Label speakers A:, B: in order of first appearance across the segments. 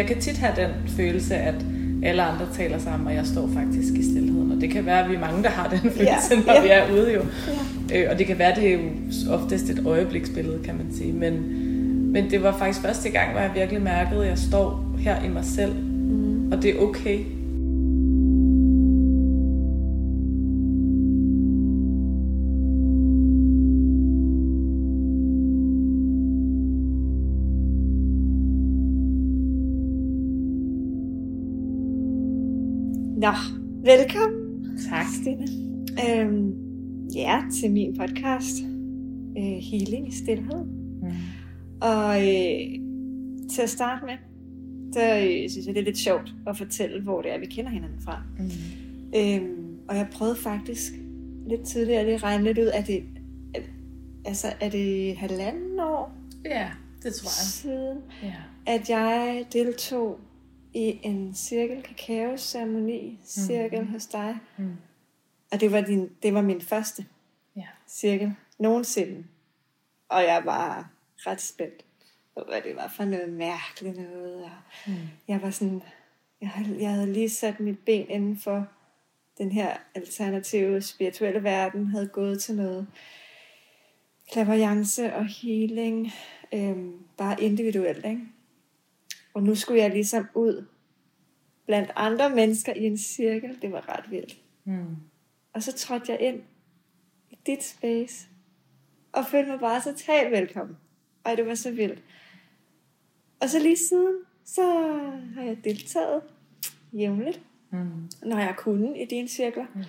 A: Jeg kan tit have den følelse, at alle andre taler sammen, og jeg står faktisk i stillheden. Og det kan være, at vi er mange, der har den følelse, ja, når ja. vi er ude jo. Ja. Øh, og det kan være, at det er jo oftest et øjebliksbillede, kan man sige. Men, men det var faktisk første gang, hvor jeg virkelig mærkede, at jeg står her i mig selv. Mm. Og det er okay.
B: Podcast, øh, Healing i Stilhed. Mm. Og øh, til at starte med, så øh, synes jeg, det er lidt sjovt at fortælle, hvor det er, vi kender hinanden fra. Mm. Øhm, og jeg prøvede faktisk lidt tidligere at regne lidt ud, at det, at, altså, er det halvanden år
A: Ja, det tror jeg.
B: siden,
A: Ja.
B: at jeg deltog i en cirkel kakao ceremoni cirkel hos dig.
A: Mm.
B: Og det var, din, det var min første
A: Ja.
B: cirkel nogensinde. Og jeg var ret spændt på, hvad det var for noget mærkeligt noget. Og
A: Mm.
B: jeg var sådan, jeg, havde- jeg havde lige sat mit ben inden for den her alternative spirituelle verden, havde gået til noget klaverjance og healing, øhm, bare individuelt, ikke? Og nu skulle jeg ligesom ud blandt andre mennesker i en cirkel. Det var ret vildt.
A: Mm.
B: Og så trådte jeg ind dit space, og følte mig bare så totalt velkommen. Og det var så vildt. Og så lige siden, så har jeg deltaget jævnligt,
A: Mm.
B: når jeg kunne i dine cirkler.
A: Mm.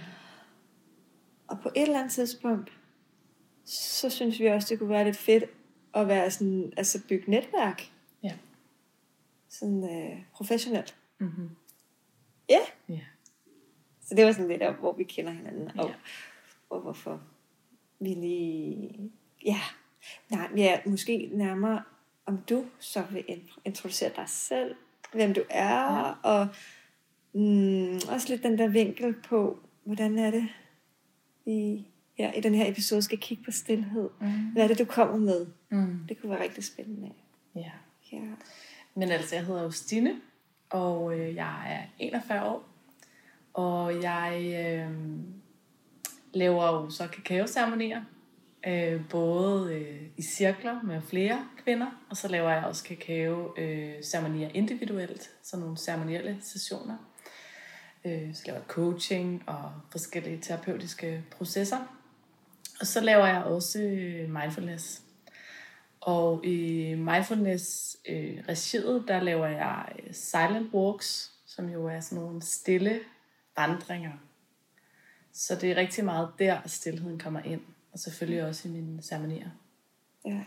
B: Og på et eller andet tidspunkt, så synes vi også, det kunne være lidt fedt at være sådan, altså bygge netværk.
A: Ja.
B: Sådan øh, professionelt.
A: Mm-hmm.
B: Ja.
A: Ja.
B: Så det var sådan lidt hvor vi kender hinanden, og,
A: Ja.
B: og hvorfor vi lige... Ja, nej, ja, måske nærmere, om du så vil in- introducere dig selv, hvem du er,
A: Ja.
B: ja. og mm, også lidt den der vinkel på, hvordan er det, vi her i den her episode skal kigge på stillhed.
A: Mm.
B: Hvad er det, du kommer med?
A: Mm.
B: Det kunne være rigtig spændende.
A: Ja.
B: Ja.
A: Men altså, jeg hedder jo Stine, og øh, jeg er 41 år. Og jeg øh, laver jo så kakaoceremonier, øh, både øh, i cirkler med flere kvinder, og så laver jeg også kakao-ceremonier øh, individuelt, sådan nogle ceremonielle sessioner. Øh, så laver jeg coaching og forskellige terapeutiske processer. Og så laver jeg også øh, mindfulness. Og i mindfulness-regiet, øh, der laver jeg øh, silent walks, som jo er sådan nogle stille vandringer. Så det er rigtig meget der, at stillheden kommer ind. Og selvfølgelig også i mine ceremonier.
B: Ja.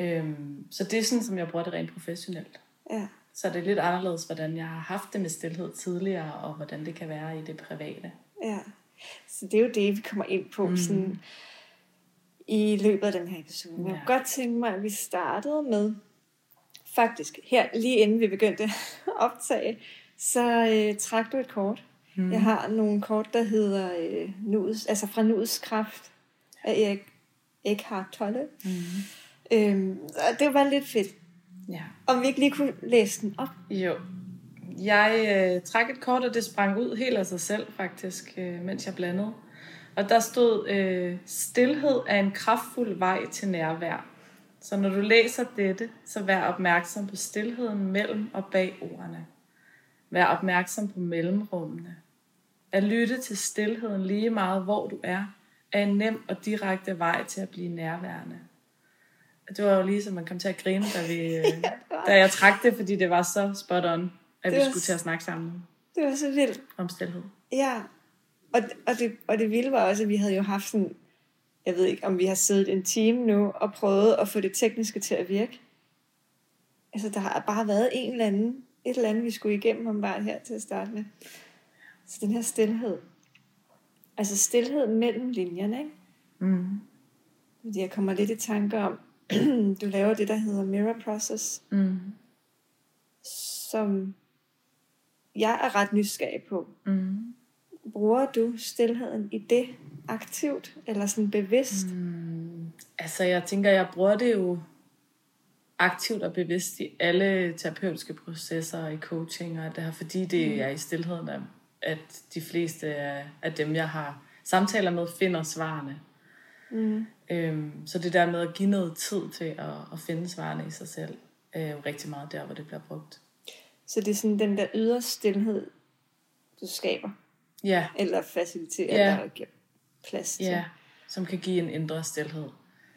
A: Øhm, så det er sådan, som jeg bruger det rent professionelt.
B: Ja.
A: Så det er lidt anderledes, hvordan jeg har haft det med stillhed tidligere, og hvordan det kan være i det private.
B: Ja, så det er jo det, vi kommer ind på mm. sådan, i løbet af den her episode. Jeg
A: Ja.
B: kunne godt tænke mig, at vi startede med, faktisk her lige inden vi begyndte at optage, så øh, trak du et kort. Mm. Jeg har nogle kort, der hedder øh, nuets, altså fra Nuets Kraft af Erik Eckhart Tolle.
A: Mm.
B: Øhm, og det var lidt fedt.
A: Ja.
B: Om vi ikke lige kunne læse den op.
A: Jo. Jeg øh, trak et kort, og det sprang ud helt af sig selv, faktisk, øh, mens jeg blandede. Og der stod, øh, stilhed er en kraftfuld vej til nærvær. Så når du læser dette, så vær opmærksom på stilheden mellem og bag ordene. Vær opmærksom på mellemrummene. At lytte til stilheden lige meget, hvor du er, er en nem og direkte vej til at blive nærværende. Det var jo lige som man kom til at grine, da, vi, øh, da jeg trak det, fordi det var så spot on, at
B: Det
A: vi skulle
B: s-
A: til at snakke sammen
B: Det var så vildt.
A: om stillhed.
B: Ja, og, og, det, og det vilde var også, at vi havde jo haft sådan, jeg ved ikke, om vi har siddet en time nu og prøvet at få det tekniske til at virke. Altså, der har bare været en eller anden, et eller andet, vi skulle igennem om bare her til at starte med. Så den her stillhed. Altså stillhed mellem linjerne, ikke?
A: Mm.
B: Fordi jeg kommer lidt i tanke om, du laver det, der hedder mirror process,
A: Mm.
B: som jeg er ret nysgerrig på.
A: Mm.
B: Bruger du stillheden i det aktivt, eller sådan bevidst?
A: Mm. Altså, jeg tænker, jeg bruger det jo aktivt og bevidst i alle terapeutiske processer i coaching og det her, fordi det er i stillheden, at- at de fleste af, dem, jeg har samtaler med, finder svarene.
B: Mm.
A: Øhm, så det der med at give noget tid til at, at finde svarene i sig selv, er jo rigtig meget der, hvor det bliver brugt.
B: Så det er sådan den der ydre stillhed, du skaber,
A: Ja,
B: eller faciliterer,
A: Ja.
B: eller giver plads til.
A: ja, som kan give en indre stilhed.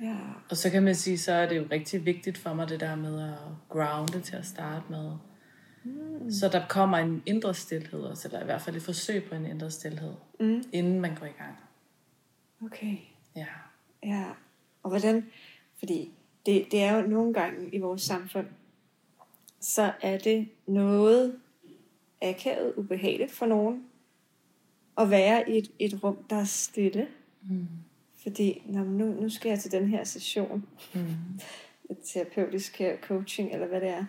B: ja.
A: Og så kan man sige, så er det jo rigtig vigtigt for mig det der med at grounde til at starte med. Mm. Så der kommer en indre stillhed også, eller i hvert fald et forsøg på en indre stillhed,
B: Mm.
A: inden man går i gang.
B: Okay.
A: Ja.
B: Ja, og hvordan, fordi det, det er jo nogle gange i vores samfund, så er det noget akavet, ubehageligt for nogen, at være i et, et rum, der er stille.
A: Mm.
B: Fordi nå, nu, nu skal jeg til den her session,
A: Mm.
B: et terapeutisk coaching, eller hvad det er,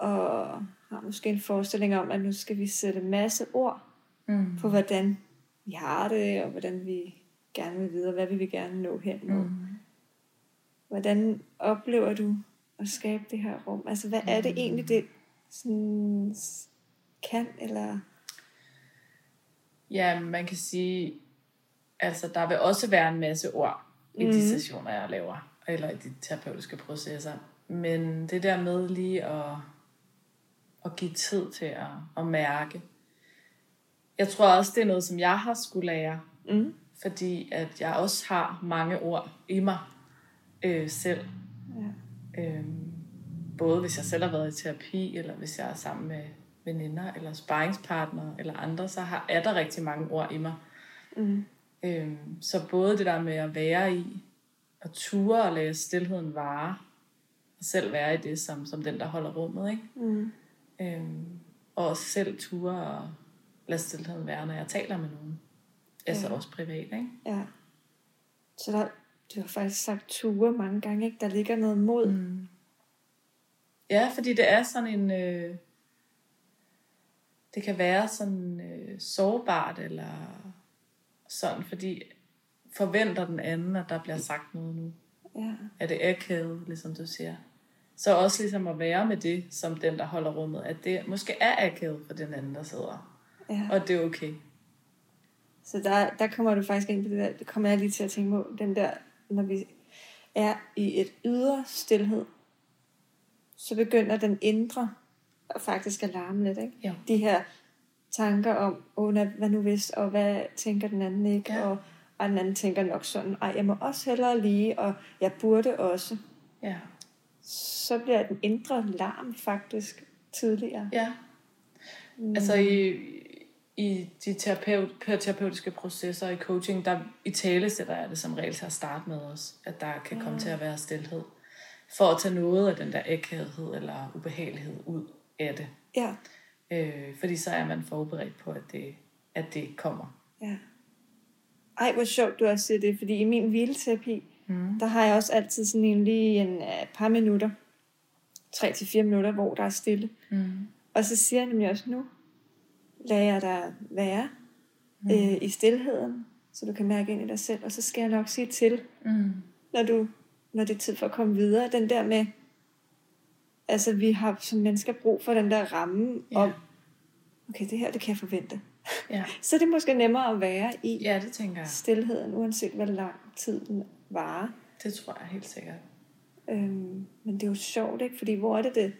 B: og har måske en forestilling om, at nu skal vi sætte masse ord
A: Mm.
B: på, hvordan vi har det, og hvordan vi gerne vil videre, hvad vi vil gerne nå hen mod.
A: Mm.
B: Hvordan oplever du at skabe det her rum? Altså, hvad er det egentlig, det sådan, kan, eller...
A: Ja, man kan sige, altså der vil også være en masse ord i de
B: Mhm.
A: sessioner, jeg laver, eller i de terapeutiske processer. Men det der med lige at, at give tid til at, at mærke. Jeg tror også, det er noget, som jeg har skulle lære,
B: Mm.
A: fordi at jeg også har mange ord i mig øh, selv.
B: Ja.
A: Øhm, både hvis jeg selv har været i terapi, eller hvis jeg er sammen med veninder, eller sparringspartnere, eller andre, så har, er der rigtig mange ord i mig.
B: Mm.
A: Øhm, så både det der med at være i, og ture og lade stillheden vare, og selv være i det som, som den, der holder rummet, ikke?
B: Mm.
A: Øhm, og også selv ture og lade stillheden være, når jeg taler med nogen. Altså
B: Ja.
A: også privat, ikke?
B: Ja. Så der, du har faktisk sagt ture mange gange, ikke? Der ligger noget mod. Mm.
A: Ja, fordi det er sådan en... Øh, det kan være sådan øh, sårbart, eller sådan, fordi forventer den anden, at der bliver sagt noget nu.
B: Ja.
A: Er det akavet, ligesom du siger. Så også ligesom at være med det, som den, der holder rummet, at det måske er akavet for den anden, der sidder.
B: ja.
A: Og det er okay.
B: Så der, der kommer du faktisk ind på det der, det kommer jeg lige til at tænke på, den der, når vi er i et ydre stillhed, så begynder den indre at faktisk at larme lidt, ikke?
A: Jo.
B: De her tanker om, hvad- hvad nu hvis, og hvad tænker den anden ikke,
A: Ja.
B: og, og den anden tænker nok sådan, ej, jeg må også hellere lige, og jeg burde også.
A: Ja.
B: Så bliver den indre larm faktisk tydeligere.
A: Ja.
B: Mm.
A: Altså i, i de terapeut, terapeutiske processer i coaching, der i tale sætter jeg det som regel til at starte med os, at der kan komme til at være stillhed. For at tage noget af den der ægthed eller ubehagelighed ud af det.
B: Ja,
A: Øh, fordi så er man forberedt på, at det, at det kommer.
B: ja. Ej, hvor sjovt du også siger det, fordi i min hvileterapi,
A: Mm.
B: Der har jeg også altid sådan en lige en uh, par minutter, 3 til fire minutter, hvor der er stille.
A: Mm.
B: Og så siger jeg nemlig også nu, lad jeg dig være mm. øh, i stillheden, så du kan mærke ind i dig selv. Og så skal jeg nok sige til,
A: Mm.
B: når, du, når det er tid for at komme videre. Den der med, altså vi har som mennesker brug for den der ramme
A: Ja.
B: om, okay, det her, det kan jeg forvente.
A: Ja.
B: Så er det måske nemmere at være i
A: ja, det tænker jeg.
B: stillheden, uanset hvor lang tid den varer.
A: Det tror jeg helt sikkert.
B: Øhm, men det er jo sjovt, ikke? Fordi hvor er det det?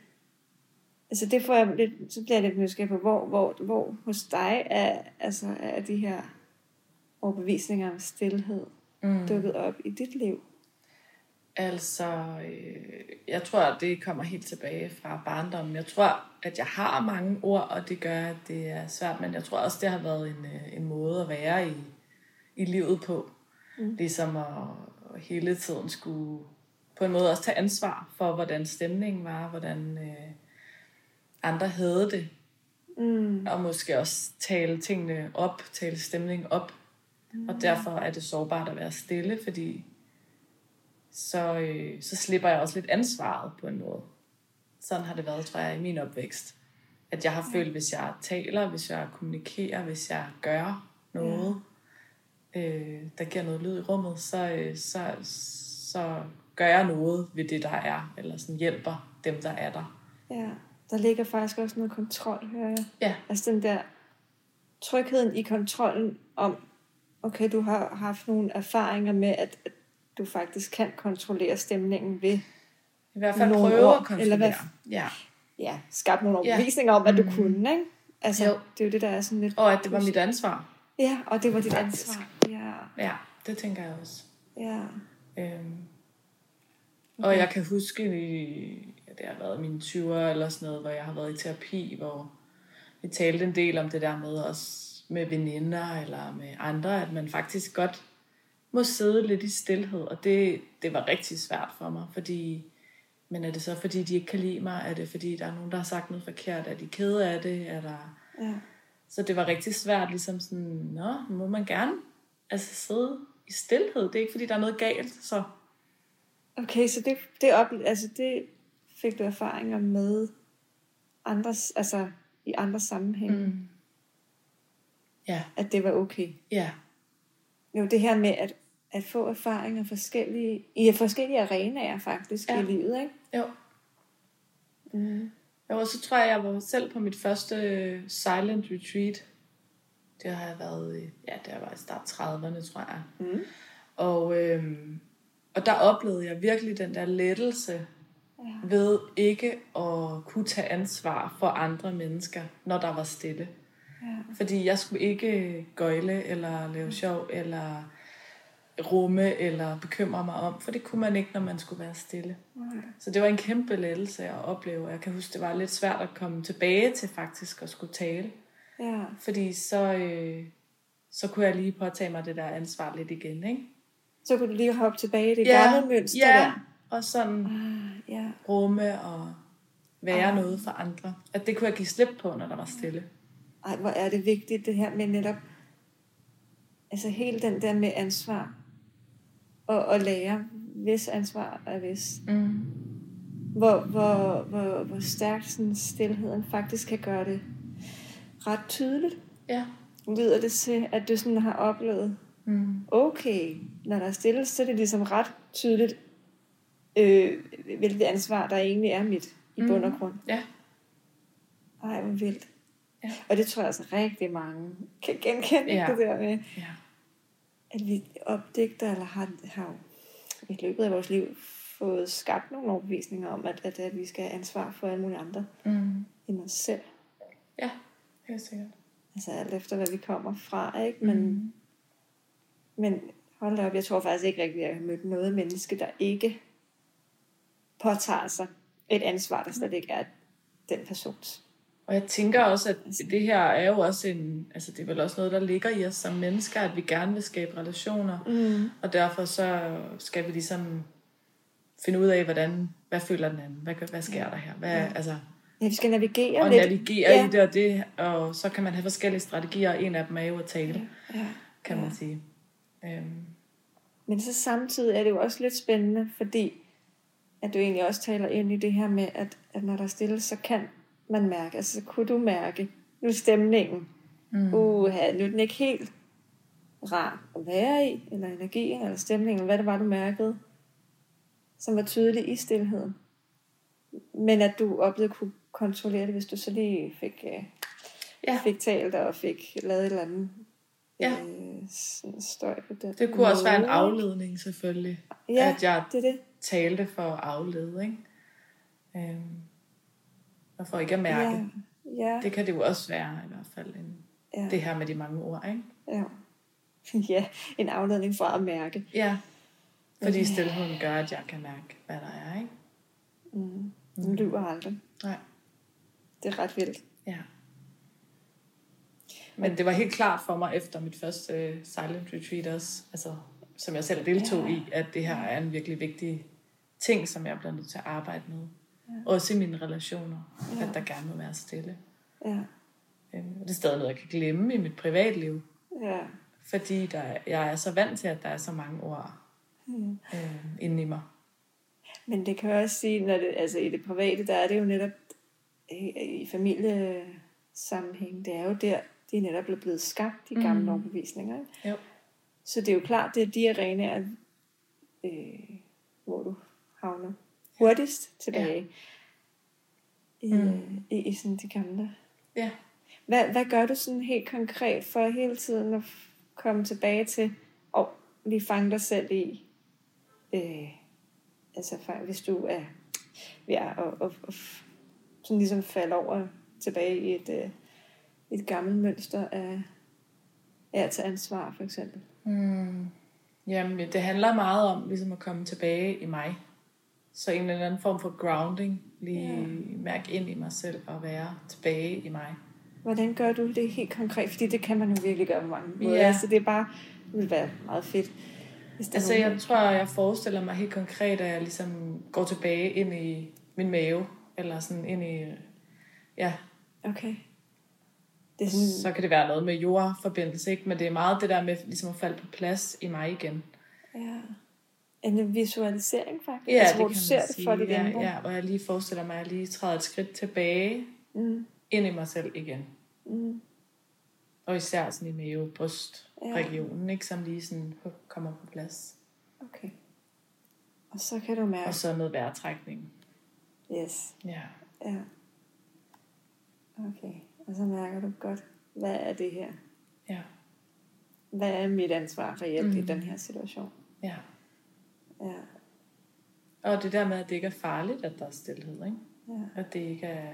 B: Altså det får jeg lidt, så bliver jeg lidt nysgerrig på, hvor, hvor, hvor hos dig er, altså, er de her overbevisninger om stillhed
A: Mm.
B: dukket op i dit liv?
A: Altså, øh, jeg tror, at det kommer helt tilbage fra barndommen. Jeg tror, at jeg har mange ord, og det gør, at det er svært. Men jeg tror også, det har været en, øh, en måde at være i, i livet på.
B: Mm.
A: Ligesom at, at hele tiden skulle på en måde også tage ansvar for, hvordan stemningen var, hvordan øh, andre havde det.
B: Mm.
A: Og måske også tale tingene op, tale stemningen op. Mm. Og derfor er det sårbart at være stille, fordi så, øh, så slipper jeg også lidt ansvaret på en måde. Sådan har det været, tror jeg, i min opvækst. At jeg har følt, hvis jeg taler, hvis jeg kommunikerer, hvis jeg gør noget, øh, der giver noget lyd i rummet, så, øh, så, så gør jeg noget ved det, der er, eller sådan hjælper dem, der er der.
B: Ja, der ligger faktisk også noget kontrol, hører jeg.
A: Ja.
B: Altså den der trygheden i kontrollen om, okay, du har haft nogle erfaringer med, at, du faktisk kan kontrollere stemningen ved
A: I hvert fald
B: Nogle
A: prøve
B: ord,
A: at kontrollere.
B: eller hvad-
A: Ja.
B: ja, skabt nogle
A: Ja.
B: overbevisninger om, at du
A: Mhm.
B: kunne, ikke? Altså,
A: Jo.
B: det er jo det, der er sådan lidt...
A: Og at det var mit ansvar.
B: Ja, og det var dit
A: Faktisk.
B: ansvar. Ja,
A: Ja, det tænker jeg også.
B: ja.
A: Øhm. Og jeg kan huske, ja, det har været mine 20'er eller sådan noget, hvor jeg har været i terapi, hvor vi talte en del om det der med os med veninder eller med andre, at man faktisk godt må sidde lidt i stillhed, og det, det var rigtig svært for mig, fordi, men er det så fordi, de ikke kan lide mig? Er det fordi, der er nogen, der har sagt noget forkert? Er de kede af det? Er der...
B: ja.
A: Så det var rigtig svært, ligesom sådan, nå, må man gerne altså sidde i stillhed. Det er ikke fordi, der er noget galt, så
B: Okay, så det, det, op, altså det fik du erfaringer med andres, altså i andre sammenhænge, mm.
A: ja,
B: at det var okay.
A: ja,
B: Jo, det her med at, at få erfaringer forskellige, i forskellige arenaer faktisk
A: ja.
B: i livet, ikke?
A: jo.
B: Mm.
A: Jo, og så tror jeg, jeg var selv på mit første øh, silent retreat. Det har jeg været i, ja, det været i start 30'erne, tror jeg.
B: Mm.
A: Og, øhm, og der oplevede jeg virkelig den der lettelse
B: Ja.
A: ved ikke at kunne tage ansvar for andre mennesker, når der var stille.
B: Ja.
A: Fordi jeg skulle ikke gøjle, eller lave sjov, eller rumme, eller bekymre mig om, for det kunne man ikke, når man skulle være stille.
B: Nej.
A: Så det var en kæmpe lettelse at opleve. Jeg kan huske, det var lidt svært at komme tilbage til faktisk at skulle tale.
B: Ja.
A: Fordi så, øh, så kunne jeg lige påtage mig det der ansvar lidt igen, ikke?
B: Så kunne du lige hoppe tilbage i det gamle mønster
A: ja,
B: der.
A: og sådan
B: Ah, ja.
A: rumme og være
B: Ah.
A: noget for andre. At det kunne jeg give slip på, når der var stille.
B: Ej, hvor er det vigtigt det her med netop, altså hele den der med ansvar, og, og lære, hvis ansvar er hvis.
A: Mm.
B: Hvor, hvor, hvor, hvor stærkt sådan stillheden faktisk kan gøre det ret tydeligt.
A: Ja.
B: Lyder det til, at du sådan har oplevet,
A: Mm.
B: okay, når der er stille, så er det ligesom ret tydeligt, øh, hvilket ansvar der egentlig er mit i
A: Mm.
B: bund og grund.
A: Ja.
B: Ej, hvor vildt.
A: Ja.
B: Og det tror jeg altså rigtig mange kan genkende,
A: Ja.
B: det der med,
A: Ja.
B: At vi opdigter, eller har, har i løbet af vores liv fået skabt nogle overbevisninger om, at, at, at vi skal have ansvar for alle mulige andre
A: Mm.
B: end os selv.
A: Ja, helt sikkert.
B: Altså alt efter, hvad vi kommer fra, ikke? Men,
A: Mm.
B: men hold da op, jeg tror faktisk ikke rigtigt, at jeg har mødt noget menneske, der ikke påtager sig et ansvar, der slet ikke er den persons.
A: Og jeg tænker også, at det her er jo også en, altså det er vel også noget, der ligger i os som mennesker, at vi gerne vil skabe relationer.
B: Mm.
A: Og derfor så skal vi ligesom finde ud af, hvordan, hvad føler den anden? Hvad, hvad sker der her? Hvad,
B: Ja.
A: altså,
B: Ja, vi skal navigere
A: og
B: lidt.
A: navigere
B: Ja.
A: i det og det, og så kan man have forskellige strategier, og en af dem er jo at tale,
B: Ja.
A: kan
B: Ja.
A: man sige. Øhm,
B: Men så samtidig er det jo også lidt spændende, fordi at du egentlig også taler ind i det her med, at, at når der er stille, så kan man mærke, altså så kunne du mærke, nu stemningen,
A: mm.
B: uha, nu er den ikke helt rar at være i, eller energien, eller stemningen, hvad det var, du mærkede, som var tydeligt i stillheden. Men at du oplevede at kunne kontrollere det, hvis du så lige fik, øh,
A: Ja.
B: fik talt og fik lavet et eller andet
A: Ja.
B: øh, støj på den
A: Det kunne også være en
B: måde.
A: afledning selvfølgelig,
B: Ja,
A: at jeg
B: det det.
A: talte for at aflede, ikke? Øhm, og for ikke at mærke.
B: Ja, ja,
A: Det kan det jo også være i hvert fald, en,
B: ja,
A: det her med de mange ord, ikke?
B: ja. ja, en afledning fra at mærke.
A: Ja. Fordi
B: Ja.
A: stillheden gør, at jeg kan mærke, hvad der er, ikke?
B: Mm. Den lyver aldrig.
A: Nej.
B: Det er ret vildt.
A: Ja. Men det var helt klart for mig efter mit første øh, silent retreat også, altså, som jeg selv deltog
B: Ja.
A: i, at det her er en virkelig vigtig ting, som jeg bliver nødt til at arbejde med. Også i mine relationer,
B: Ja.
A: at der gerne må være stille.
B: Ja,
A: Øhm, det er stadig noget, jeg kan glemme i mit privatliv,
B: ja.
A: fordi der, er- jeg er så vant til, at der er så mange ord
B: Mm.
A: øh, inde i mig.
B: Men det kan jeg også sige, når det, altså i det private, der er det jo netop i, familiesammenhæng, det er jo der, de er netop blevet skabt, de gamle
A: mm.
B: overbevisninger. Ikke?
A: Jo.
B: Så det er jo klart, det er de arenaer, øh, hvor du havner hurtigst tilbage ja. i,
A: Mm.
B: i, i sådan de gamle.
A: Ja.
B: Hvad, hvad gør du sådan helt konkret for hele tiden at komme tilbage til, og lige fange dig selv i, øh, altså hvis du er ved at og, og, og, f- sådan ligesom falde over tilbage i et, øh, et gammelt mønster af, af at tage ansvar, for eksempel.
A: Mm. Jamen, det handler meget om ligesom at komme tilbage i mig. Så en eller anden form for grounding. Lige
B: Ja.
A: mærke ind i mig selv og være tilbage i mig.
B: Hvordan gør du det helt konkret? Fordi det kan man jo virkelig gøre på mange måder.
A: Ja.
B: Så det er bare, det vil være meget fedt.
A: Altså,
B: nogen-
A: jeg tror, jeg forestiller mig helt konkret, at jeg ligesom går tilbage ind i min mave. Eller sådan ind i... Ja,
B: Okay. Det er sådan,
A: så kan det være noget med jordforbindelse, ikke? Men det er meget det der med ligesom at falde på plads i mig igen.
B: ja, en visualisering faktisk.
A: Ja,
B: altså,
A: det
B: hvor
A: kan
B: du
A: man
B: ser det for dit
A: ja,
B: indre.
A: ja, hvor jeg lige forestiller mig, at jeg lige træder et skridt tilbage
B: Mm,
A: ind i mig selv igen.
B: mm,
A: Og især sådan i mave, bryst,
B: Ja.
A: ikke? Som lige sådan huh, kommer på plads.
B: okay. Og så kan du mærke,
A: Og så noget vejrtrækning.
B: yes,
A: Ja.
B: ja. Okay, og så mærker du godt, hvad er det her?
A: Ja.
B: Hvad er mit ansvar reelt mm. i
A: Mm.
B: den her situation?
A: Ja.
B: Ja,
A: Og det der med, at det ikke er farligt, at der er stillhed, ikke?
B: ja,
A: At det ikke er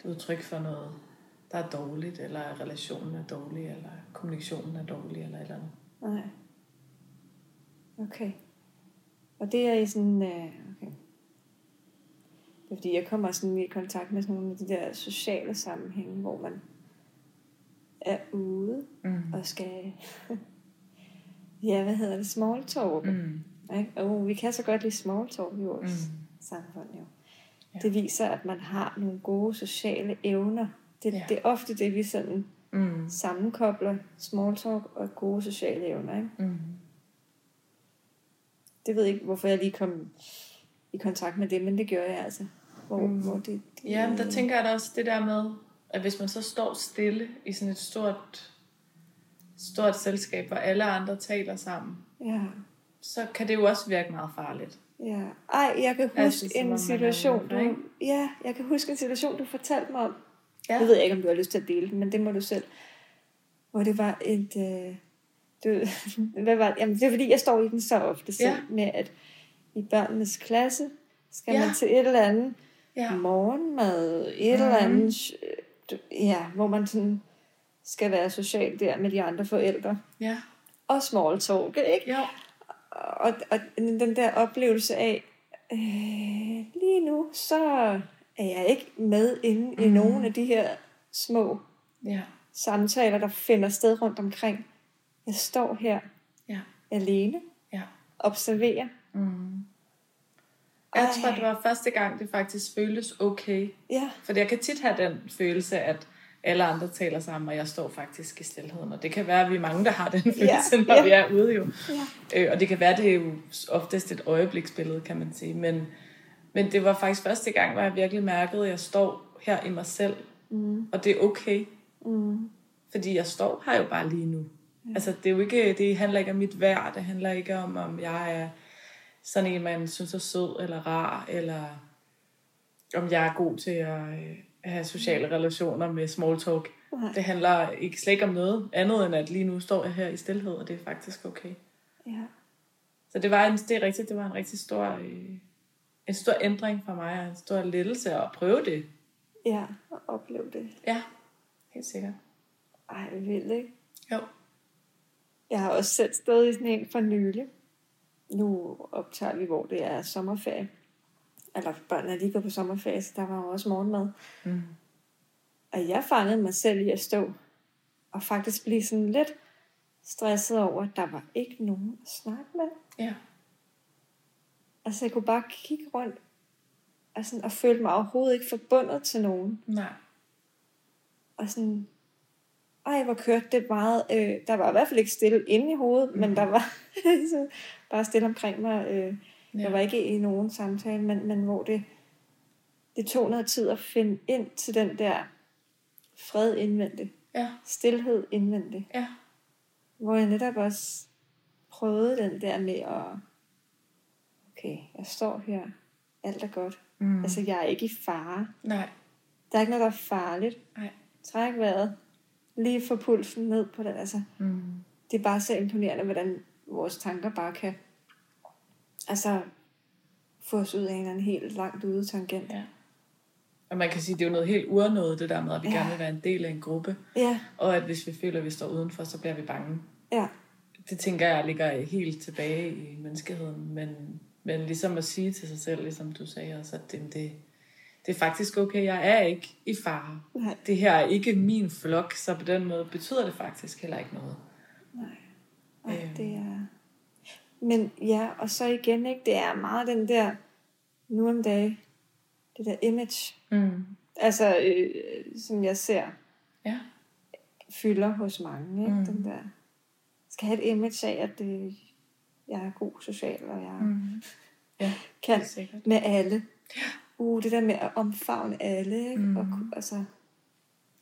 A: et udtryk for noget, der er dårligt, eller at relationen er dårlig, eller kommunikationen er dårlig, eller et eller andet.
B: nej. Okay. Og det er i sådan, øh, okay. Det er fordi, jeg kommer sådan i kontakt med sådan nogle af de der sociale sammenhænge, hvor man er ude
A: Mm.
B: og skal, ja, hvad hedder det, small talk. Mm. Ikke? Og vi kan så godt lide small talk i vores
A: Mm.
B: samfund jo.
A: Ja.
B: Det viser, at man har nogle gode sociale evner. Det,
A: Ja.
B: det er ofte det, vi sådan
A: Mm.
B: sammenkobler small talk og gode sociale evner. Ikke?
A: Mm.
B: Det ved jeg ikke, hvorfor jeg lige kom i kontakt med det, men det gjorde jeg altså. Hvor,
A: mm.
B: hvor det, det,
A: Ja, men der tænker jeg da også det der med, at hvis man så står stille i sådan et stort, stort selskab, hvor alle andre taler sammen,
B: Ja,
A: så kan det jo også virke meget farligt.
B: ja. Ej, jeg kan huske
A: Altså, om man
B: en situation, du, ja, jeg kan huske en situation, du fortalte mig om.
A: Ja.
B: Jeg ved ikke, om du har lyst til at dele men det må du selv. Hvor det var et... Øh, du, hvad var det? Jamen, det er fordi, jeg står i den så ofte selv,
A: Ja.
B: med at i børnenes klasse skal
A: Ja.
B: man til et eller andet
A: Ja.
B: morgenmad, et
A: Mhm.
B: eller andet, øh, du- ja, hvor man sådan skal være social der med de andre forældre.
A: Ja.
B: Og small talk, ikke?
A: Jo.
B: Og, og den der oplevelse af, øh, lige nu, så er jeg ikke med inde i
A: Mhm.
B: nogen af de her små
A: Ja.
B: samtaler, der finder sted rundt omkring. Jeg står her
A: Ja.
B: alene,
A: Ja.
B: observerer.
A: Mm. Jeg
B: Ej.
A: tror, det var første gang, det faktisk føltes okay.
B: Ja,
A: For jeg kan tit have den følelse, at alle andre taler sammen, og jeg står faktisk i stillheden. Og det kan være, at vi er mange, der har den følelse, når
B: ja.
A: vi er ude jo.
B: ja,
A: Øh, og det kan være, det er jo oftest et øjebliksbillede, kan man sige. Men, men det var faktisk første gang, hvor jeg virkelig mærkede, at jeg står her i mig selv.
B: mm,
A: Og det er okay,
B: mm,
A: fordi jeg står her jo bare lige nu. Ja. Altså, det, er jo ikke, det handler ikke om mit værd. Det handler ikke om, om jeg er sådan en, man synes er sød eller rar, eller om jeg er god til at øh, have sociale relationer med small talk.
B: Nej.
A: Det handler ikke, slet ikke om noget andet, end at lige nu står jeg her i stillhed, og det er faktisk okay.
B: ja,
A: Så det var en, det er rigtigt, det var en rigtig stor, øh, en stor ændring for mig, og en stor lettelse at prøve det.
B: ja, og opleve det.
A: Ja, helt sikkert.
B: Ej, vildt, ikke?
A: Jo.
B: Jeg har også selv stået i sådan en for nylig. Nu optager vi, hvor det er sommerferie. Eller børnene er lige gået på sommerferie, så der var jo også morgenmad.
A: Mm.
B: Og jeg fangede mig selv i at stå og faktisk blive sådan lidt stresset over, at der var ikke nogen at snakke med.
A: Ja.
B: Altså jeg kunne bare kigge rundt og, sådan, og følte mig overhovedet ikke forbundet til nogen.
A: Nej.
B: Og sådan, ej, hvor kørte det meget. Øh, der var i hvert fald ikke stille inde i hovedet, mm. men der var bare stille omkring mig. Øh,
A: Ja.
B: Jeg var ikke i nogen samtale, men, men hvor det, det tog noget tid at finde ind til den der fred indvendigt.
A: Ja.
B: Stilhed indvendigt.
A: Ja.
B: Hvor jeg netop også prøvede den der med at, okay, jeg står her, alt er godt.
A: Mm.
B: Altså, jeg er ikke i fare.
A: Nej.
B: Der er ikke noget, der er farligt.
A: Nej.
B: Træk vejret. Lige få pulsen ned på den. Altså,
A: Mm.
B: det er bare så imponerende, hvordan vores tanker bare kan altså, få os ud af en eller anden helt langt ude tangent.
A: Ja. Og man kan sige, at det er jo noget helt uernået, det der med, at vi
B: Ja.
A: gerne vil være en del af en gruppe.
B: Ja,
A: Og at hvis vi føler, at vi står udenfor, så bliver vi bange.
B: ja,
A: Det tænker jeg ligger helt tilbage i menneskeheden. Men, men ligesom at sige til sig selv, ligesom du sagde også, at det, det, det er faktisk okay, jeg er ikke i fare.
B: nej,
A: Det her er ikke min flok, så på den måde betyder det faktisk heller ikke noget.
B: nej. nej
A: Øhm.
B: det er... Men ja, og så igen, ikke, det er meget den der, nu om dagen, det der image,
A: Mm.
B: altså, øh, som jeg ser,
A: Ja.
B: fylder hos mange, ikke?
A: Mm.
B: Den der, skal have et image af, at det, jeg er god social, og jeg
A: Mm. Ja,
B: kan
A: sikkert.
B: med alle. Uh, det der med at omfavne alle, ikke?
A: Mm.
B: Og, altså,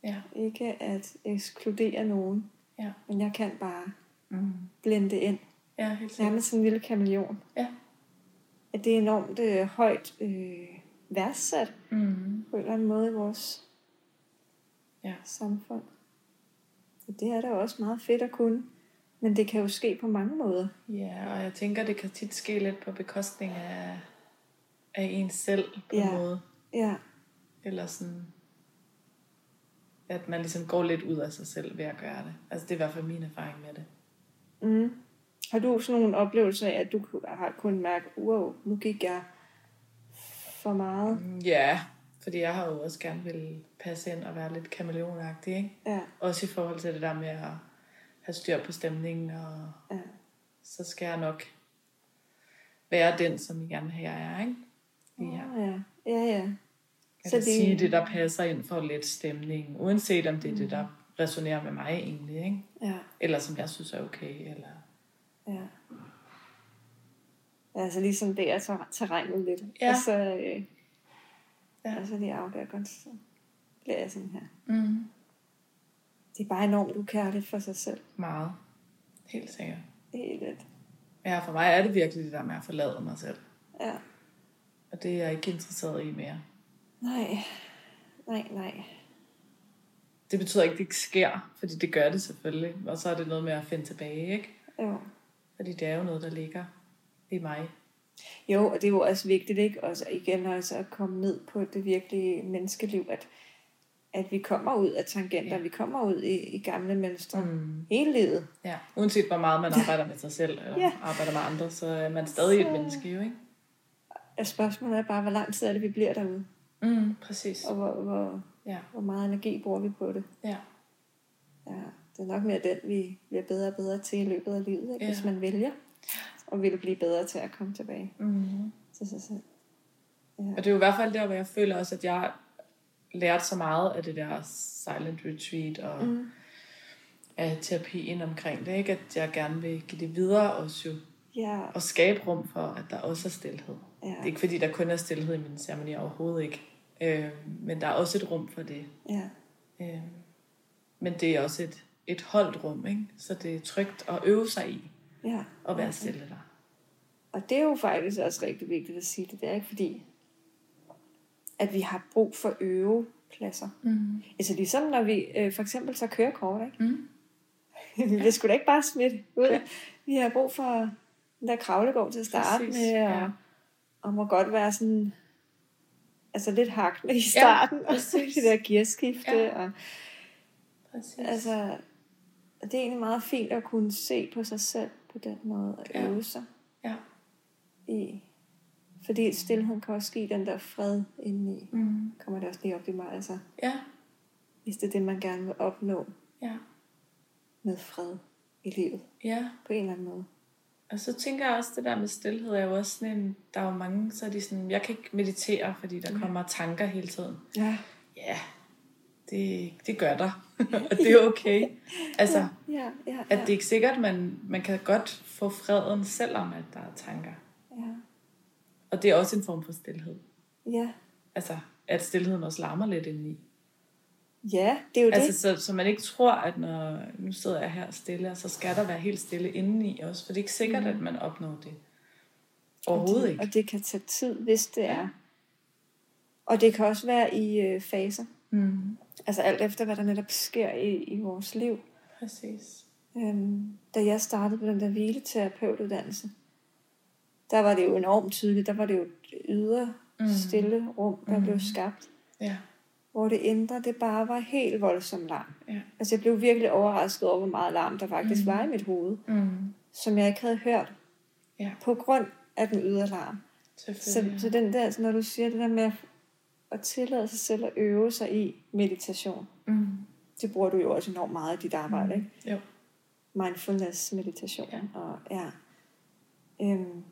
A: Ja.
B: ikke at ekskludere nogen,
A: Ja.
B: men jeg kan bare
A: Mm.
B: blende ind.
A: Ja, helt sikkert.
B: Nærmest sådan en lille kameleon.
A: Ja.
B: At det er enormt øh, højt øh, værdsat
A: Mm.
B: på en eller anden måde i vores
A: Ja.
B: samfund. Og det er da også meget fedt at kunne. Men det kan jo ske på mange måder.
A: Ja, og jeg tænker, det kan tit ske lidt på bekostning af, af ens selv på
B: Ja.
A: en måde.
B: Ja,
A: Eller sådan, at man ligesom går lidt ud af sig selv ved at gøre det. Altså det er i hvert fald min erfaring med det.
B: Mm. Har du sådan nogle oplevelser af, at du har kunnet mærke, wow, nu gik jeg for meget?
A: Mm, Ja, fordi jeg har jo også gerne vil passe ind og være lidt kameleonagtig, ikke?
B: Ja,
A: Også i forhold til det der med at have styr på stemningen, og
B: ja,
A: så skal jeg nok være den, som I gerne vil have, jeg er, ikke? Ja.
B: ja, ja, ja.
A: Jeg
B: Så
A: kan
B: det-
A: sige det, der passer ind for lidt stemning, uanset om det er det, der resonerer med mig egentlig, ikke?
B: ja,
A: Eller som jeg synes er okay, eller...
B: ja. Altså ligesom det er terrænet lidt.
A: Ja.
B: Og så, øh,
A: Ja.
B: og så lige afgør godt, så bliver jeg sådan her.
A: Mm.
B: Det er bare enormt ukærligt for sig selv.
A: Meget. Helt sikkert.
B: Helt lidt.
A: Ja, for mig er det virkelig det der med at forlade mig selv.
B: Ja.
A: Og det er jeg ikke interesseret i mere.
B: Nej, nej, nej.
A: Det betyder ikke, at det ikke sker, fordi det gør det selvfølgelig. Og så er det noget med at finde tilbage, ikke?
B: Jo.
A: Fordi det er jo noget, der ligger i mig.
B: Jo, og det er jo også vigtigt, ikke? Også igen også at komme ned på det virkelige menneskeliv, at, at vi kommer ud af tangenter,
A: Ja.
B: vi kommer ud i, i gamle mønstre mm. Hele livet.
A: Ja. Uanset hvor meget man arbejder med sig selv, eller
B: Ja.
A: arbejder med andre, så er man stadig et
B: Så-
A: menneske jo, ikke?
B: Og spørgsmålet er bare, hvor lang tid er det, vi bliver derude?
A: Mm, præcis.
B: Og hvor, hvor,
A: Ja.
B: hvor meget energi bruger vi på det?
A: Ja.
B: Ja, det er nok mere den, vi bliver bedre og bedre til i løbet af livet, ikke?
A: Ja.
B: hvis man vælger. Og vil blive bedre til at komme tilbage
A: Mm.
B: til sig selv.
A: Og det er jo i hvert fald der, hvor jeg føler også, at jeg lærte så meget af det der silent retreat og mm. af terapien omkring det, ikke? At jeg gerne vil give det videre også jo.
B: Ja,
A: Og skabe rum for, at der også er stillhed.
B: ja,
A: Det er ikke fordi, der kun er stillhed i min ceremoni overhovedet ikke. Øh, men der er også et rum for det.
B: ja,
A: Øh, men det er også et, et holdt rum, ikke? Så det er trygt at øve sig i
B: ja.
A: at være stille der.
B: Og det er jo faktisk også rigtig vigtigt at sige det. Det er ikke fordi, at vi har brug for øvepladser.
A: Mm.
B: Altså ligesom når vi øh, for eksempel så kørekort, ikke?
A: Mm.
B: vi vil sgu da ikke bare smitte ud.
A: Ja.
B: Vi har brug for den der kravlegård til at starte
A: Præcis,
B: med, og,
A: ja.
B: og må godt være sådan, altså lidt hakne i starten, og
A: præcis.
B: det der gearskifte,
A: Ja.
B: og
A: Præcis.
B: altså, det er egentlig meget fint at kunne se på sig selv på den måde, og
A: Ja.
B: øve sig
A: Ja.
B: i. Fordi stillheden kan også give den der fred indeni.
A: Mm.
B: Kommer det også lige op i mig, altså,
A: Ja.
B: hvis det er det, man gerne vil opnå
A: Ja.
B: med fred i livet,
A: Ja.
B: på en eller anden måde.
A: Og så tænker jeg også, det der med stillhed er jo også sådan en, der er jo mange, så er de sådan, jeg kan ikke meditere, fordi der kommer tanker hele tiden.
B: Ja,
A: Ja, det, det gør der. og det er okay. Altså,
B: ja, ja, ja.
A: at det er ikke sikkert, man, man kan godt få freden, selvom at der er tanker.
B: ja.
A: Og det er også en form for stillhed.
B: Ja.
A: Altså, at stillheden også larmer lidt indeni.
B: ja, det er jo
A: Altså,
B: det.
A: så, så man ikke tror, at når nu sidder jeg her stille, så skal der være helt stille indeni også. For det er ikke sikkert,
B: Mm.
A: at man opnår det. Overhovedet
B: og det,
A: ikke.
B: Og det kan tage tid, hvis det er. Og det kan også være i øh, faser.
A: Mm.
B: Altså alt efter, hvad der netop sker i, i vores liv.
A: Præcis.
B: Øhm, da jeg startede på den der hvileterapeutuddannelse, der var det jo enormt tydeligt. Der var det jo et ydre,
A: Mm.
B: stille rum, der
A: Mm.
B: blev skabt.
A: Ja.
B: Hvor det indre, det bare var helt voldsomt larm.
A: Ja.
B: Altså jeg blev virkelig overrasket over, hvor meget larm der faktisk
A: Mm.
B: var i mit hoved.
A: Mm.
B: Som jeg ikke havde hørt.
A: Ja.
B: På grund af den ydre larm. Så, så den der, når du siger det der med at, tillade sig selv at øve sig i meditation,
A: Mm.
B: det bruger du jo også enormt meget i dit arbejde, ikke?
A: Jo.
B: Mindfulness meditation.
A: Ja.
B: Og, ja. Øhm,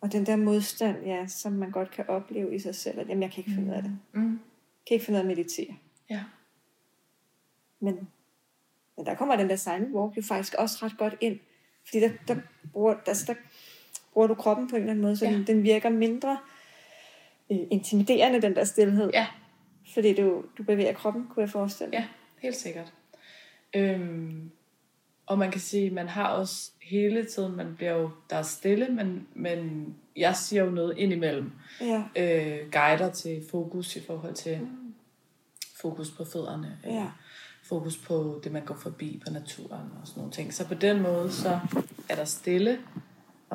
B: og den der modstand, ja, som man godt kan opleve i sig selv, at jamen, jeg kan ikke finde ud af det.
A: Mm.
B: Jeg kan ikke finde ud af at meditere.
A: Ja.
B: Men, men der kommer den der silent walk jo faktisk også ret godt ind. Fordi der, der, bruger, altså der bruger du kroppen på en eller anden måde, så
A: ja.
B: den, den virker mindre øh, intimiderende, den der stillhed.
A: Ja.
B: Fordi du, du bevæger kroppen, kunne jeg forestille mig.
A: Ja, helt sikkert. Øhm, og man kan sige, man har også hele tiden, man bliver jo, der er stille, men, men jeg siger jo noget indimellem.
B: Ja.
A: Øh, guider til fokus i forhold til fokus på fødderne. øh,
B: Ja.
A: Fokus på det, man går forbi på naturen og sådan nogle ting. Så på den måde, så er der stille,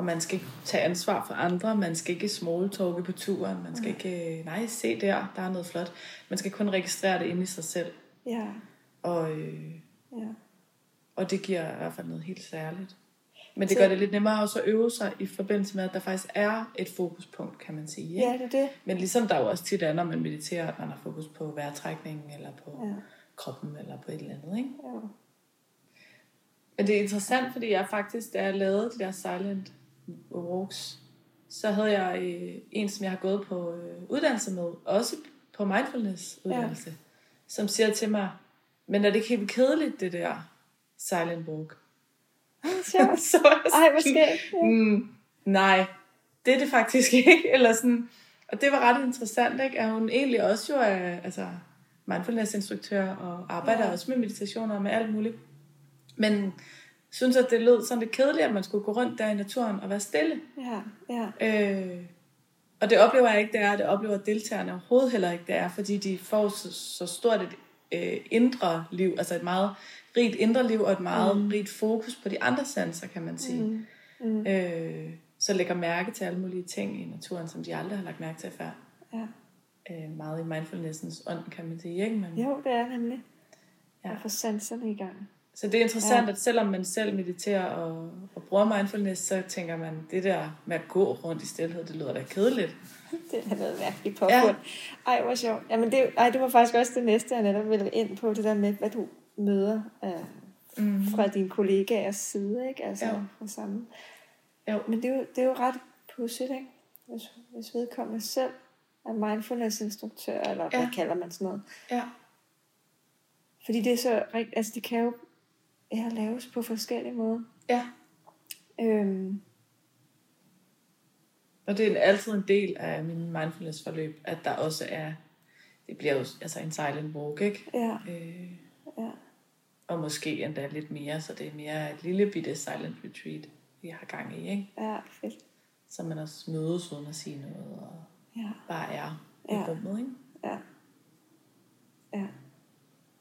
A: og man skal tage ansvar for andre, man skal ikke smalltalke på turen, man skal ikke, øh, nej, se der, der er noget flot. Man skal kun registrere det inde i sig selv.
B: Ja.
A: Og, øh,
B: Ja.
A: og det giver i hvert fald noget helt særligt. Men det
B: Så-
A: gør det lidt nemmere også at øve sig i forbindelse med, at der faktisk er et fokuspunkt, kan man sige. Ikke?
B: ja, det er det.
A: Men ligesom der jo også tit er, når man mediterer, at man har fokus på vejrtrækningen, eller på
B: Ja.
A: kroppen, eller på et eller andet. Ikke?
B: Ja.
A: Men det er interessant, fordi jeg faktisk, da jeg lavede de der silent walks, så havde jeg øh, en, som jeg har gået på øh, uddannelse med, også på mindfulness uddannelse, ja. som siger til mig, men er det ikke helt kedeligt, det der silent walk?
B: Sjovt.
A: så jeg
B: Ej, hvor
A: sådan,
B: skægt. Ja.
A: mm, nej, det er det faktisk ikke. Eller sådan, og det var ret interessant, ikke? at hun egentlig også jo er altså, mindfulness-instruktør og arbejder ja.
B: Ja.
A: også med meditationer og med alt muligt. Men synes, at det lød sådan lidt kedeligt, at man skulle gå rundt der i naturen og være stille.
B: Ja, ja.
A: Øh, og det oplever jeg ikke, det er. Det oplever deltagerne overhovedet heller ikke, det er, fordi de får så, så stort et øh, indre liv, altså et meget rigt indre liv og et meget mm. rigt fokus på de andre sanser, kan man sige.
B: Mm. Mm.
A: Øh, så lægger mærke til alle mulige ting i naturen, som de aldrig har lagt mærke til før.
B: Ja.
A: Øh, meget i mindfulnessens ånd, kan man sige. Ikke? Men,
B: Jo, det er nemlig.
A: Ja.
B: At få sanserne i gang.
A: Så det er interessant,
B: Ja.
A: at selvom man selv mediterer og, og bruger mindfulness, så tænker man, det der med at gå rundt i stillhed, det lyder da kedeligt.
B: Det er noget mærkeligt påfund. Ja. Ej, hvor sjovt. Jamen, det, ej, det var faktisk også det næste, jeg netop ville ind på, det der med, hvad du møder øh,
A: Mm.
B: fra dine kollegaers side, ikke? Altså,
A: Jo.
B: fra samme.
A: Jo.
B: Men det er jo, det er jo ret pudsigt, ikke? Hvis, hvis vedkommende selv er mindfulness-instruktør, eller ja.
A: Ja.
B: hvad kalder man sådan noget.
A: Ja.
B: Fordi det er så rigtigt, altså det kan jo ja, laves på forskellige måder.
A: ja.
B: Øhm,
A: Og det er altid en del af min mindfulness-forløb, at der også er, det bliver jo altså en silent walk, ikke?
B: ja,
A: Øh,
B: ja,
A: og måske endda lidt mere, så det er mere et lille bitte silent retreat, vi har gang i, ikke?
B: ja, fedt.
A: Så man også mødes uden at sige noget, og
B: Ja,
A: bare er i
B: Ja.
A: rummet, ikke?
B: ja, ja,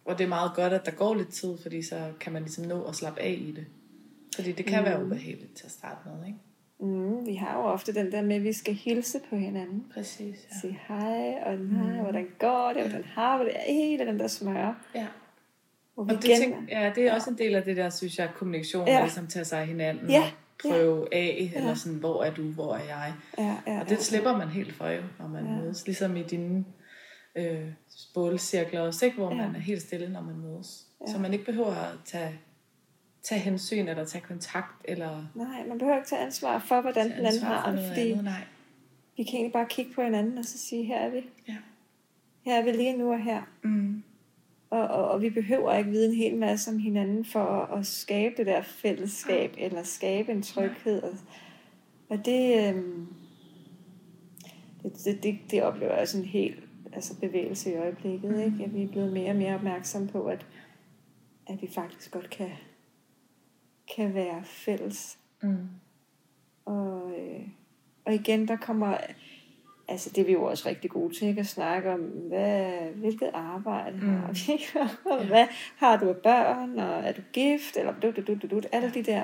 A: Og det er meget godt, at der går lidt tid, fordi så kan man ligesom nå at slappe af i det. Fordi det kan mm. være ubehageligt til at starte med, ikke?
B: mm, vi har jo ofte den der med, at vi skal hilse på hinanden.
A: Præcis, ja.
B: Sige hej, og nej, mm. hvordan går det, hvordan har vi det, hele den der smør.
A: ja.
B: Hvor vi
A: Og det, tænk, ja, det er også en del af det der, synes jeg, kommunikation,
B: Ja.
A: ja. ligesom tage sig af hinanden
B: Ja,
A: og prøve af, eller sådan, hvor er du, hvor er jeg?
B: ja, ja,
A: Og det slipper man helt for jo, når man
B: Ja.
A: ja. mødes. Ligesom i dine øh, bålcirkler også, ikke? hvor
B: Ja.
A: ja. man er helt stille, når man mødes.
B: Ja.
A: Ja. Så man ikke behøver at tage, tage hensyn eller tage kontakt eller
B: Nej, man behøver ikke tage ansvar for, hvordan den anden har det, fordi
A: andet. Nej.
B: vi kan egentlig bare kigge på hinanden og så sige, her er vi.
A: Ja.
B: Her er vi lige nu og her.
A: Mm.
B: Og, og, og vi behøver ikke vide en hel masse om hinanden for at, at skabe det der fællesskab, eller skabe en tryghed. Og, og det, øhm, det, det, det, det oplever jeg en helt altså bevægelse i øjeblikket. Ikke? At vi er blevet mere og mere opmærksomme på, at, at vi faktisk godt kan, kan være fælles.
A: Mm.
B: Og, øh, Og igen, der kommer, altså det er vi jo også rigtig gode til, ikke? at snakke om, hvad, hvilket arbejde mm. har vi, og hvad har du af børn, og er du gift, eller du, du, du, du, du, alle de der,